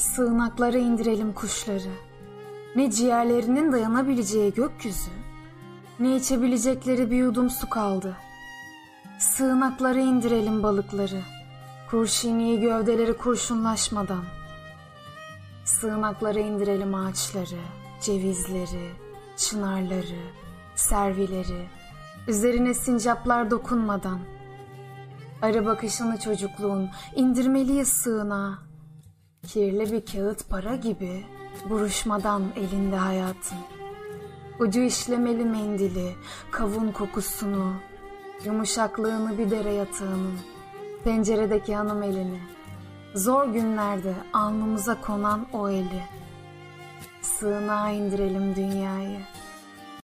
Sığınaklara indirelim kuşları. Ne ciğerlerinin dayanabileceği gökyüzü, ne içebilecekleri bir yudum su kaldı. Sığınaklara indirelim balıkları. Kurşini gövdeleri kurşunlaşmadan. Sığınaklara indirelim ağaçları, cevizleri, çınarları, servileri, üzerine sincaplar dokunmadan. Arı bakışını çocukluğun indirmeliyiz sığınağa. Kirli bir kağıt para gibi buruşmadan elinde hayatın. Ucu işlemeli mendili, kavun kokusunu, yumuşaklığını bir dere yatağının, penceredeki hanım elini, zor günlerde alnımıza konan o eli. Sığınağa indirelim dünyayı.''